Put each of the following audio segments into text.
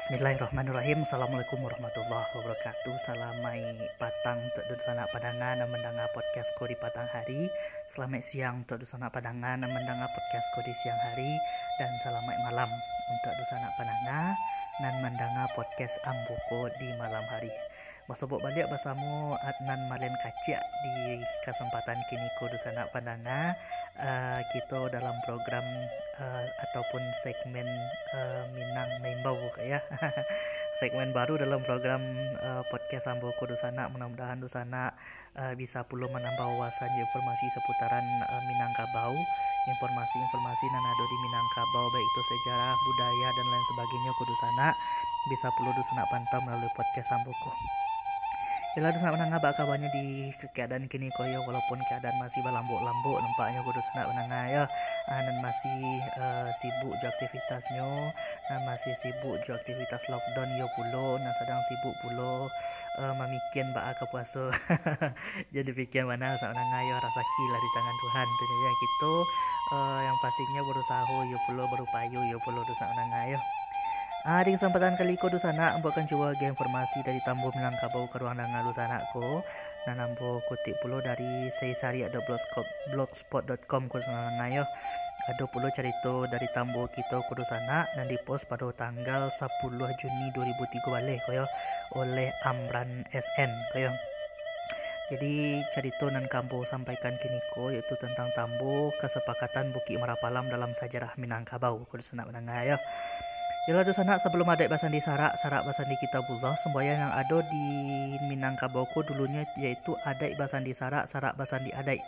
Bismillahirrahmanirrahim. Assalamualaikum warahmatullahi wabarakatuh. Salamai patang untuk dudusana padangan dan mendengar podcastku di patang hari. Selamat siang untuk dudusana padangan dan mendengar podcastku di siang hari. Dan selamat malam untuk dudusana padangan dan mendengar podcast Ambuko di malam hari Masuk balik bersama Adnan Malen Kacik di kesempatan kini kudu sanak pandanga uh, kita dalam program uh, ataupun segmen uh, Minang Membau ya. Segmen baru dalam program uh, podcast Ambo Kudu Sana. Mudah-mudahan Dusana uh, bisa puluh menambah wawasan informasi seputaran uh, Minangkabau informasi-informasi nanado di Minangkabau baik itu sejarah budaya dan lain sebagainya Kudu Sana. Bisa puluh Dusana pantau melalui podcast Amboko. Yalah terus menangga bak kabarnya di keadaan kini koyo walaupun keadaan masih berlambuk-lambuk nampaknya kudu senak menangga ya dan masih uh, sibuk je aktivitasnya dan masih sibuk je aktivitas lockdown yo pulo dan sedang sibuk pulo uh, memikian bak ke puasa jadi pikir mana sak menangga ya rasa kila di tangan Tuhan tuh ya gitu. Uh, yang pastinya berusaha yo pulo berupaya yo pulo dosa menangga ya Di kesempatan kali ko sana ambo akan coba ge informasi dari Tambo Minangkabau ke ruang dangan sana ko. Dan ambo kutip pula dari seisari.blogspot.com ko ngayo ada pula cerita dari Tambo kita ke sana dan dipost pada tanggal 10 Juni 2003 balik koyo oleh Amran SN koyo jadi cerita nan kambo sampaikan kini ko yaitu tentang Tambo kesepakatan Bukit Merapalam dalam sejarah Minangkabau kudu sana menengah ya Yalah dosa nak sebelum ada bahasan di Sarak, Sarak bahasan di Kitabullah, semboyan yang ada di Minangkabauku dulunya yaitu ada bahasan di Sarak, Sarak bahasan di Adai.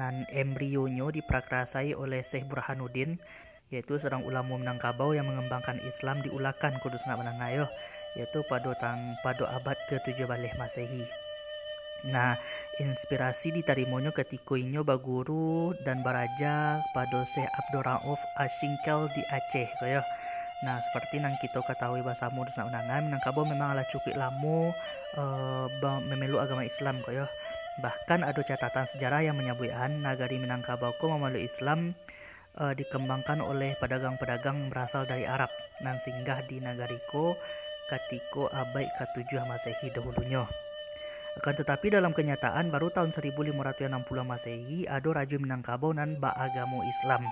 Dan embrionyo diprakrasai oleh Syekh Burhanuddin, yaitu seorang ulama Minangkabau yang mengembangkan Islam diulakan kudus nak menangayo, yaitu pada tang pada abad ke-7 balik Masehi. Nah, inspirasi ditarimonyo ketika inyo baguru dan baraja pada Syekh Abdurrauf Ashingkel di Aceh, kaya. Nah, seperti yang kita ketahui bahasa modus nak unangan, Minangkabau memang adalah cukup lama uh, memeluk agama Islam kok ya. Bahkan ada catatan sejarah yang menyebutkan nagari Minangkabau ko memeluk Islam uh, dikembangkan oleh pedagang-pedagang berasal dari Arab dan singgah di nagariko ketika abad ke-7 Masehi dahulunya. Akan tetapi dalam kenyataan baru tahun 1560 Masehi ada Raja Minangkabau dan agama Islam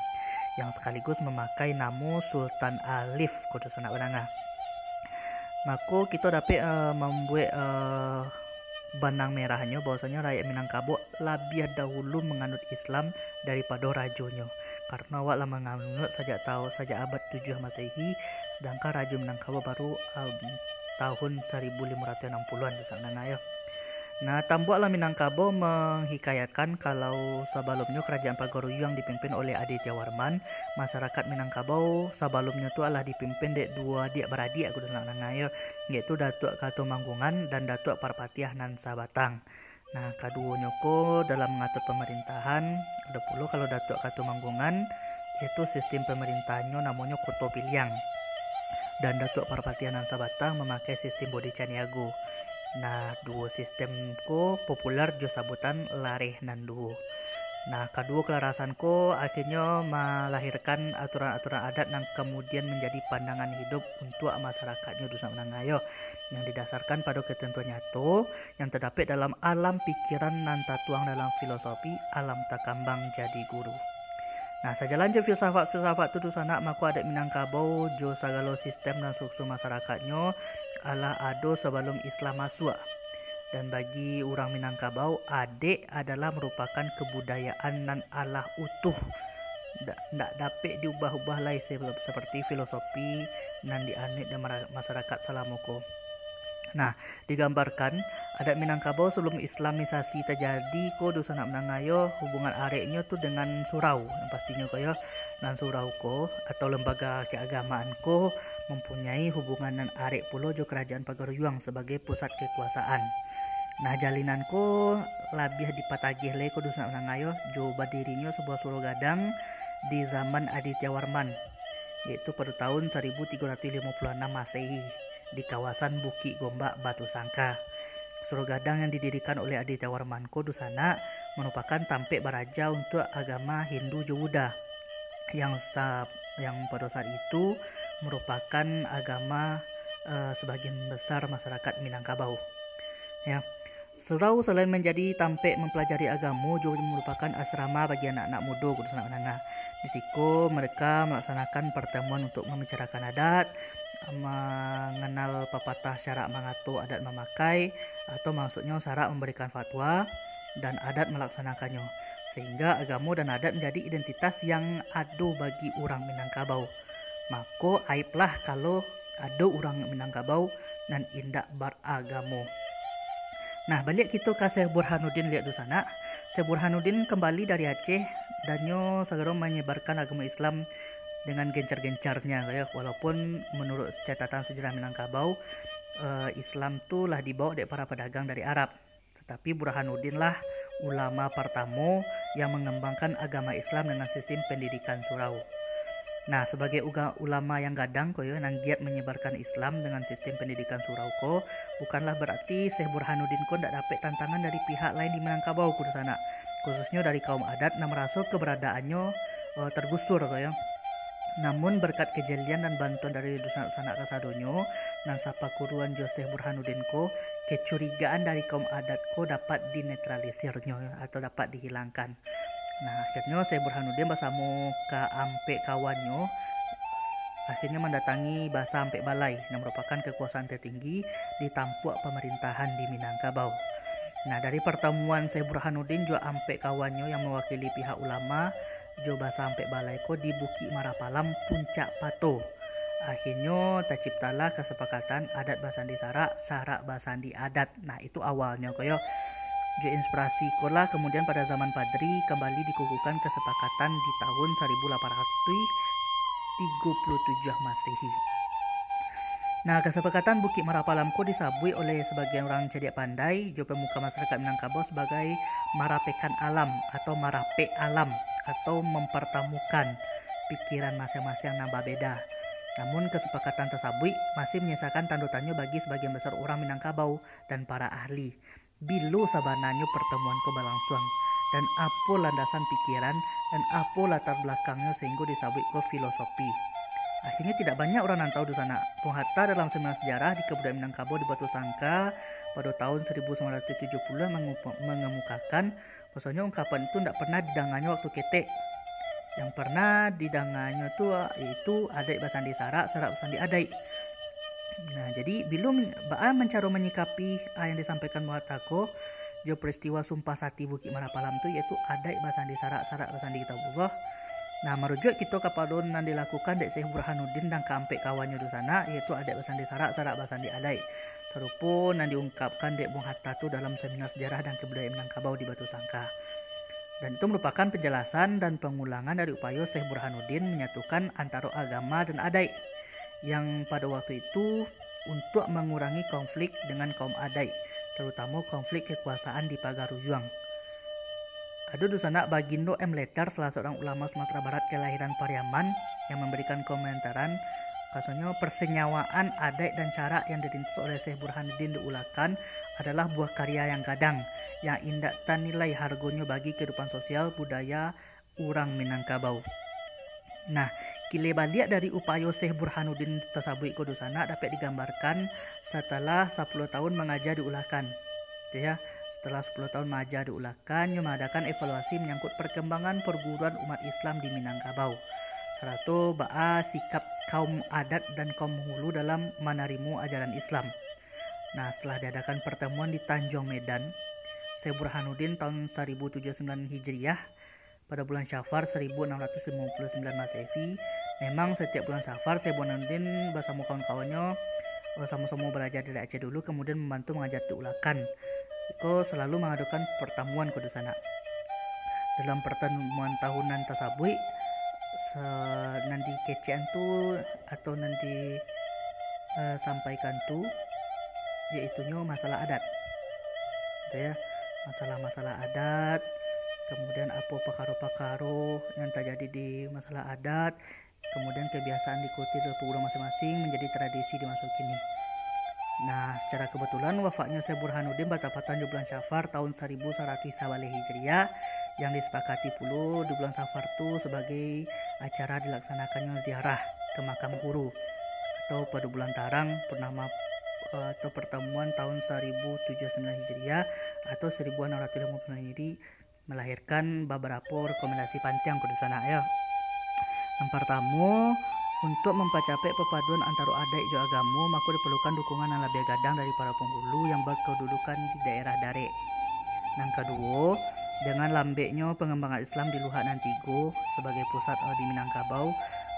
yang sekaligus memakai nama Sultan Alif Kota Sanak Benanga. Maka kita dapat uh, membuat uh, benang merahnya bahwasanya rakyat Minangkabau lebih dahulu menganut Islam daripada rajonya. Karena awak lama menganut sejak tahu sejak abad 7 Masehi sedangkan Raja Minangkabau baru um, tahun 1560-an di sana ya. Nah, Tambuak Minangkabau menghikayatkan kalau sebelumnya kerajaan Pagaruyu yang dipimpin oleh Aditya Warman, masyarakat Minangkabau sebelumnya itu adalah dipimpin dek dua dia beradik aku senang nangayo, yaitu Datuk Kato Manggungan dan Datuk Parpatiah nan Sabatang. Nah, keduanya ko dalam mengatur pemerintahan, ada puluh kalau Datuk Kato Manggungan itu sistem pemerintahnya namanya Kuto Piliang. Dan Datuk Parpatiah nan Sabatang memakai sistem Bodi Caniago. Nah, dua sistemku populer jo sabutan nan duo. Nah, kedua kelarasanku akhirnya melahirkan aturan-aturan adat yang kemudian menjadi pandangan hidup untuk masyarakatnya Dusun Menangayo yang didasarkan pada ketentuan nyata yang terdapat dalam alam pikiran nan tuang dalam filosofi alam takambang jadi guru. Nah, sajalan je filsafat-filsafat tu sana maku ada Minangkabau jo sagalo sistem dan struktur masyarakatnya adalah ado sebelum Islam masuk. Dan bagi orang Minangkabau, adik adalah merupakan kebudayaan dan Allah utuh. Tidak dapat diubah-ubah lain seperti filosofi dan dianit dan masyarakat Salamoko. Nah, digambarkan adat Minangkabau sebelum Islamisasi terjadi ko dosa nak menangayo hubungan areknya tu dengan surau yang pastinya kaya nan surau ko atau lembaga keagamaan ko mempunyai hubungan dengan arek pulau jo kerajaan Pagaruyuang sebagai pusat kekuasaan. Nah jalinanku lebih dipatagih le ko dosa menangayo jo berdirinya sebuah surau gadang di zaman Aditya Warman yaitu pada tahun 1356 Masehi di kawasan Bukit Gombak Batu Sangka. Gadang yang didirikan oleh Aditya Warmanko di sana merupakan tampek baraja untuk agama Hindu Jawa. yang yang pada saat itu merupakan agama uh, sebagian besar masyarakat Minangkabau. Ya. Surau selain menjadi tampek mempelajari agama juga merupakan asrama bagi anak-anak muda kudusan menengah. Di situ mereka melaksanakan pertemuan untuk membicarakan adat, mengenal pepatah syarak mengatur adat memakai atau maksudnya syarak memberikan fatwa dan adat melaksanakannya sehingga agama dan adat menjadi identitas yang ada bagi orang Minangkabau. Maka aiblah kalau ada orang Minangkabau dan indak beragama. Nah, balik kita ke Syekh Burhanuddin lihat di sana. Syekh Burhanuddin kembali dari Aceh dan nyo segera menyebarkan agama Islam dengan gencar-gencarnya ya walaupun menurut catatan sejarah Minangkabau uh, Islam tuh lah dibawa dari para pedagang dari Arab tetapi Burhanuddin lah ulama pertama yang mengembangkan agama Islam dengan sistem pendidikan surau. Nah, sebagai ulama yang gadang koyo nang giat menyebarkan Islam dengan sistem pendidikan surau ko, bukanlah berarti Syekh Burhanuddin ko tidak dapat tantangan dari pihak lain di Minangkabau ku sana. Khususnya dari kaum adat yang merasa keberadaannya uh, tergusur koyo. Namun berkat kejelian dan bantuan dari Dusan Sanak Kasadonyo dan Sapa Kuruan Joseph Burhanuddin ko, kecurigaan dari kaum adat ko dapat dinetralisirnya atau dapat dihilangkan. Nah akhirnya saya Burhanuddin bersama ke ampe kawannya akhirnya mendatangi Basa Ampe Balai yang merupakan kekuasaan tertinggi di tampuk pemerintahan di Minangkabau. Nah dari pertemuan saya Burhanuddin juga ampe kawannya yang mewakili pihak ulama Coba sampai balaiko di Bukit Marapalam Puncak Pato. Akhirnya terciptalah kesepakatan adat Basandi Sarak, Sarak Basandi Adat. Nah itu awalnya koyo Jo inspirasi kola kemudian pada zaman Padri kembali dikukuhkan kesepakatan di tahun 1837 Masehi. Nah, kesepakatan Bukit Marapalamko disabui oleh sebagian orang cerdik pandai, jo pemuka masyarakat Minangkabau sebagai marapekan alam atau marape alam atau mempertemukan pikiran masing-masing nambah beda. Namun kesepakatan tersabui masih menyisakan tanda tanya bagi sebagian besar orang Minangkabau dan para ahli. Bilu sabananya pertemuan ko berlangsung dan apa landasan pikiran dan apa latar belakangnya sehingga disabui ke filosofi. Akhirnya tidak banyak orang yang tahu di sana. Bung Hatta dalam seminar sejarah di kebudayaan Minangkabau di Batu Sangka pada tahun 1970 mengemukakan bahwasanya ungkapan itu tidak pernah didangannya waktu ketek. Yang pernah didangannya itu yaitu adai basandi sarak, sarak basandi adai. Nah, jadi belum Ba'a mencari menyikapi yang disampaikan Muhatako jo peristiwa sumpah sati Bukit Marapalam itu yaitu adai basandi sarak, sarak basandi kitabullah Nah, merujuk kita kepada yang dilakukan dek Syekh Burhanuddin dan kampek kawannya di sana yaitu ada basan di sarak, sarak basan di alai. Serupa yang diungkapkan dek Bung Hatta tu dalam seminar sejarah dan kebudayaan Minangkabau di Batu Sangka. Dan itu merupakan penjelasan dan pengulangan dari upaya Syekh Burhanuddin menyatukan antara agama dan adai yang pada waktu itu untuk mengurangi konflik dengan kaum adai, terutama konflik kekuasaan di Pagaruyuang. Ada di sana Bagindo M. Letter, salah seorang ulama Sumatera Barat kelahiran Pariaman yang memberikan komentaran Kasusnya persenyawaan adat dan cara yang dirintis oleh Syekh Burhanuddin diulakan adalah buah karya yang gadang yang indah tan nilai hargonya bagi kehidupan sosial budaya orang Minangkabau. Nah, kile balik dari upaya Syekh Burhanuddin tersebut ke sana dapat digambarkan setelah 10 tahun mengajar diulakan. Ya, setelah 10 tahun maja diulakan, mengadakan evaluasi menyangkut perkembangan perguruan umat Islam di Minangkabau. Satu ba'a sikap kaum adat dan kaum hulu dalam menarimu ajaran Islam. Nah, setelah diadakan pertemuan di Tanjung Medan, Syekh Burhanuddin tahun 1079 Hijriah pada bulan Syafar 1659 Masehi. Memang setiap bulan Syafar Syekh Burhanuddin bersama kawan-kawannya sama-sama belajar dari Aceh dulu kemudian membantu mengajar diulakan Iko selalu mengadakan pertemuan ke sana. Dalam pertemuan tahunan tersebut, nanti kecian tu atau nanti uh, sampaikan tu yaitunya masalah adat. Gitu ya, masalah-masalah adat, kemudian apa pakaro-pakaro yang terjadi di masalah adat, kemudian kebiasaan diikuti oleh pengguna masing-masing menjadi tradisi di masa kini. Nah, secara kebetulan wafatnya Syekh Burhanuddin batapatan di bulan Syafar tahun 1100 Sawale Hijriah yang disepakati puluh di bulan Safar itu sebagai acara dilaksanakannya ziarah ke makam guru atau pada bulan Tarang purnama eh, atau pertemuan tahun 1079 Hijriah atau 1650 Hijri melahirkan beberapa rekomendasi panjang ke sana ya. Yang pertama, untuk mempercapai perpaduan antara adat dan agama, maka diperlukan dukungan yang lebih gadang dari para penghulu yang berkedudukan di daerah Dare. Yang kedua, dengan lambeknya pengembangan Islam di Luhak Nantigo sebagai pusat di Minangkabau,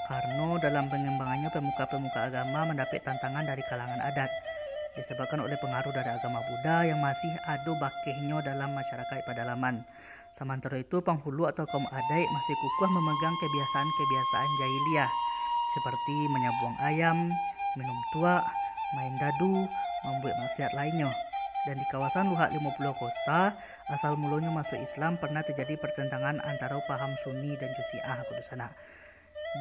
karena dalam pengembangannya pemuka-pemuka agama mendapat tantangan dari kalangan adat disebabkan oleh pengaruh dari agama Buddha yang masih ada bakihnya dalam masyarakat pedalaman. Sementara itu, penghulu atau kaum adat masih kukuh memegang kebiasaan-kebiasaan jahiliyah seperti menyabuang ayam, minum tua, main dadu, membuat maksiat lainnya. Dan di kawasan Luhak 50 kota, asal mulanya masuk Islam pernah terjadi pertentangan antara paham Sunni dan Jusiah kudu sana.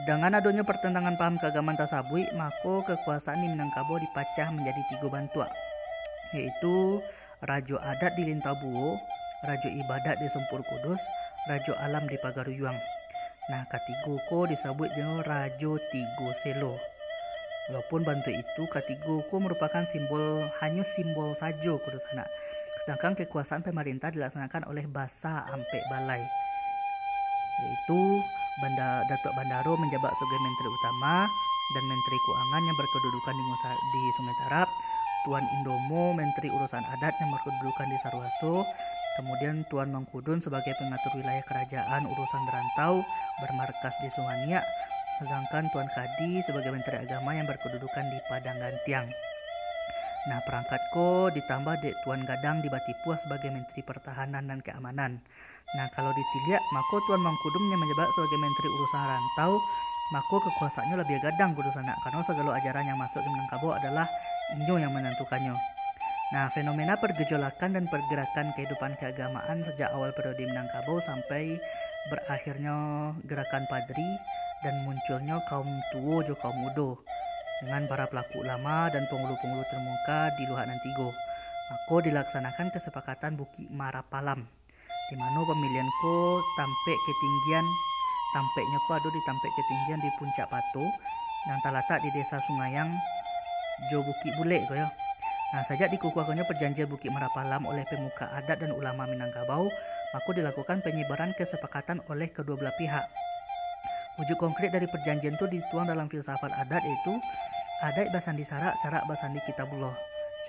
Dengan adanya pertentangan paham keagamaan tasabui, maka kekuasaan di Minangkabau dipacah menjadi tiga bantua, yaitu Rajo Adat di Lintabuo, Rajo Ibadat di Sempur Kudus, Rajo Alam di Pagaruyuang. Nah, katigo ko disebut dengan Rajo Tigo Selo. Walaupun bantu itu katigo ko merupakan simbol hanya simbol saja kudu sana. Sedangkan kekuasaan pemerintah dilaksanakan oleh Basa Ampe Balai. Yaitu Banda Datuk Bandaro menjabat sebagai Menteri Utama dan Menteri Keuangan yang berkedudukan di, di Sumatera, Tuan Indomo Menteri Urusan Adat yang berkedudukan di Sarwaso, Kemudian Tuan Mangkudun sebagai pengatur wilayah kerajaan urusan rantau bermarkas di Sungania, sedangkan Tuan Kadi sebagai menteri agama yang berkedudukan di Padang Gantiang. Nah, perangkatku ditambah Dek Tuan Gadang di Batipuah sebagai Menteri Pertahanan dan Keamanan. Nah, kalau ditiliak, maka Tuan Mangkudum yang menjabat sebagai Menteri Urusan Rantau, maka kekuasaannya lebih gadang kudu sana karena segala ajaran yang masuk ke Minangkabau adalah inyo yang menentukannya. Nah, fenomena pergejolakan dan pergerakan kehidupan keagamaan sejak awal periode Minangkabau sampai berakhirnya gerakan padri dan munculnya kaum tua jo kaum dengan para pelaku ulama dan penghulu-penghulu termuka di Luhak Nantigo. Maka dilaksanakan kesepakatan Buki Marapalam di mana pemilihan ko tampek ketinggian tampeknya ko ada di tampek ketinggian di puncak Pato yang terletak di desa Sungayang Jo Buki Bule ko ya. Nah, sejak dikukuhkannya perjanjian Bukit Merapalam oleh pemuka adat dan ulama Minangkabau, maka dilakukan penyebaran kesepakatan oleh kedua belah pihak. Wujud konkret dari perjanjian itu dituang dalam filsafat adat yaitu adat basandi sarak, sarak basandi kitabullah.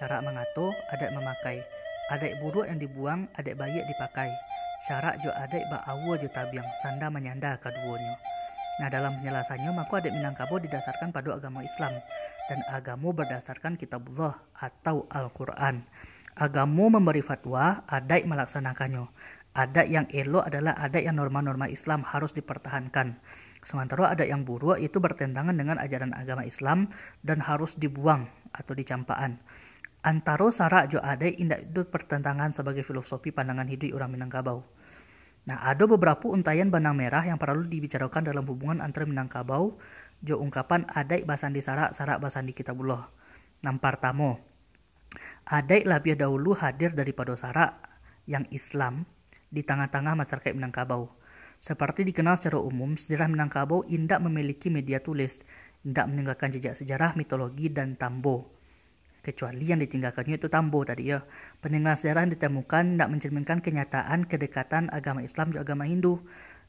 Syarak mengatur, adat memakai. Adat buruk yang dibuang, adat bayi dipakai. Syarak jo adat ba'awa jo tabiang, sanda menyanda keduanya. Nah dalam penjelasannya maka adat Minangkabau didasarkan pada agama Islam dan agama berdasarkan kitabullah atau Al-Quran. Agama memberi fatwa, adat melaksanakannya. Adat yang elok adalah adat yang norma-norma Islam harus dipertahankan. Sementara adat yang buruk itu bertentangan dengan ajaran agama Islam dan harus dibuang atau dicampaan. Antara sarak jo adat indak itu pertentangan sebagai filosofi pandangan hidup orang Minangkabau. Nah, ada beberapa untayan benang merah yang perlu dibicarakan dalam hubungan antara Minangkabau jo ungkapan adai basandi sarak sarak basandi kitabullah. Nampar tamo. Adai lebih dahulu hadir daripada sarak yang Islam di tengah-tengah masyarakat Minangkabau. Seperti dikenal secara umum, sejarah Minangkabau indak memiliki media tulis, indak meninggalkan jejak sejarah, mitologi, dan tambo kecuali yang ditinggalkannya itu tambo tadi ya. Peninggalan sejarah yang ditemukan tidak mencerminkan kenyataan kedekatan agama Islam dan agama Hindu.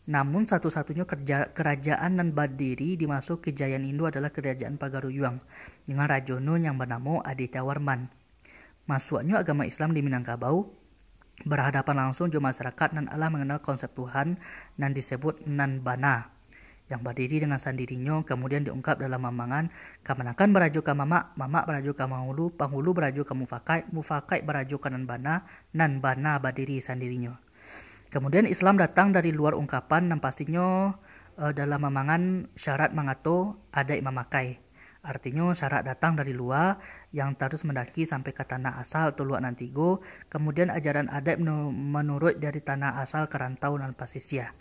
Namun satu-satunya kerajaan dan berdiri dimasuk kejayaan Hindu adalah kerajaan Pagaruyuang dengan rajono yang bernama Aditya Warman. Masuknya agama Islam di Minangkabau berhadapan langsung dengan masyarakat dan Allah mengenal konsep Tuhan dan disebut Nanbana yang berdiri dengan sendirinya kemudian diungkap dalam mamangan kamanakan beraju ke mama mama beraju ke manghulu panghulu beraju ke mufakai mufakai beraju ke nanbana nanbana berdiri sendirinya kemudian Islam datang dari luar ungkapan dan pastinya uh, dalam mamangan syarat mengato ada memakai Artinya syarat datang dari luar yang terus mendaki sampai ke tanah asal atau luar Nantigo, kemudian ajaran adat menurut dari tanah asal ke rantau dan pasisia.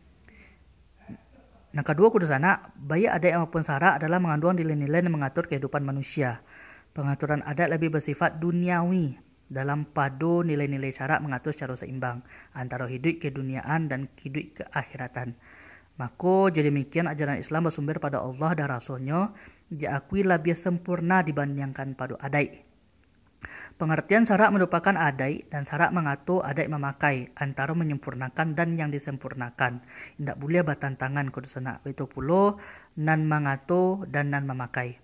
Yang kedua kudu sana, bayi adat maupun sara adalah mengandung nilai-nilai yang mengatur kehidupan manusia. Pengaturan adat lebih bersifat duniawi dalam padu nilai-nilai cara mengatur secara seimbang antara hidup keduniaan dan hidup keakhiratan. Maka jadi demikian ajaran Islam bersumber pada Allah dan Rasulnya diakui lebih sempurna dibandingkan pada adai. Pengertian syarak merupakan adai dan syarak mengatur adai memakai antara menyempurnakan dan yang disempurnakan. Tidak boleh tangan kudu sana. Itu pula nan mengatur dan nan memakai.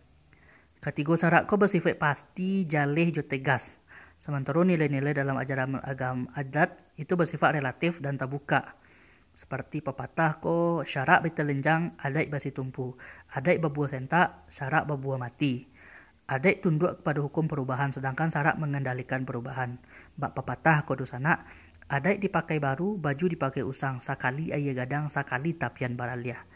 Ketiga syarak ko bersifat pasti, jalih, jo tegas. Sementara nilai-nilai dalam ajaran agama adat itu bersifat relatif dan terbuka. Seperti pepatah ko syarak lenjang adat basi tumpu. Adat berbuah sentak, syarak berbuah mati. Adat tunduk kepada hukum perubahan sedangkan syarak mengendalikan perubahan. Bak pepatah ko sana adat dipakai baru, baju dipakai usang, sakali ayah gadang, sakali tapian baralia.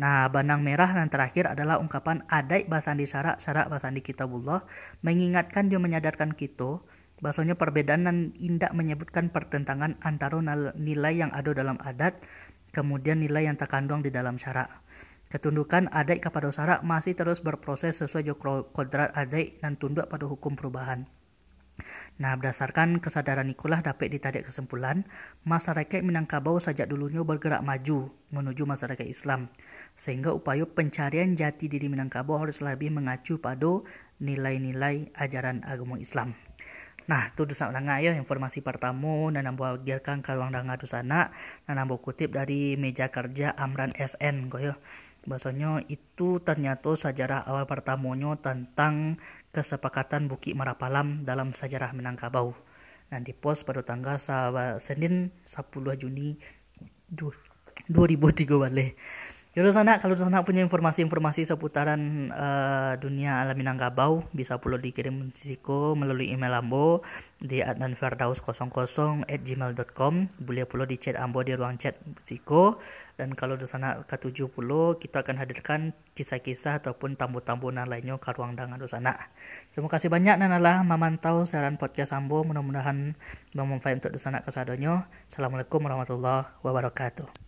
Nah, benang merah yang terakhir adalah ungkapan adai basandi syarak syarak basandi kitabullah mengingatkan dia menyadarkan kita bahasanya perbedaan dan indak menyebutkan pertentangan antara nilai yang ada dalam adat kemudian nilai yang terkandung di dalam syarak. Ketundukan adai kepada syarak masih terus berproses sesuai kodrat adai dan tunduk pada hukum perubahan. Nah, berdasarkan kesadaran ikulah dapat ditarik kesimpulan, masyarakat Minangkabau sejak dulunya bergerak maju menuju masyarakat Islam. Sehingga upaya pencarian jati diri Minangkabau harus lebih mengacu pada nilai-nilai ajaran agama Islam. Nah, tu dosa danga ya informasi pertama dan nambo agilkan kaluang danga tu sana dan nambo kutip dari meja kerja Amran SN koyo. Bahasanya itu ternyata sejarah awal pertamanya tentang kesepakatan Bukit Marapalam dalam sejarah Minangkabau. Dan dipost pada tanggal Senin 10 Juni 2003 balik. Jadi sana kalau sana punya informasi-informasi seputaran uh, dunia alam Minangkabau bisa perlu dikirim sisiko melalui email Ambo di adnanferdaus00 at gmail.com boleh perlu di chat Ambo di ruang chat sisiko dan kalau di sana ke-70 kita akan hadirkan kisah-kisah ataupun tambu-tambunan lainnya ke ruang dangan di sana. Terima kasih banyak nanalah memantau siaran podcast Ambo mudah-mudahan bermanfaat untuk di sana kesadonyo. Assalamualaikum warahmatullahi wabarakatuh.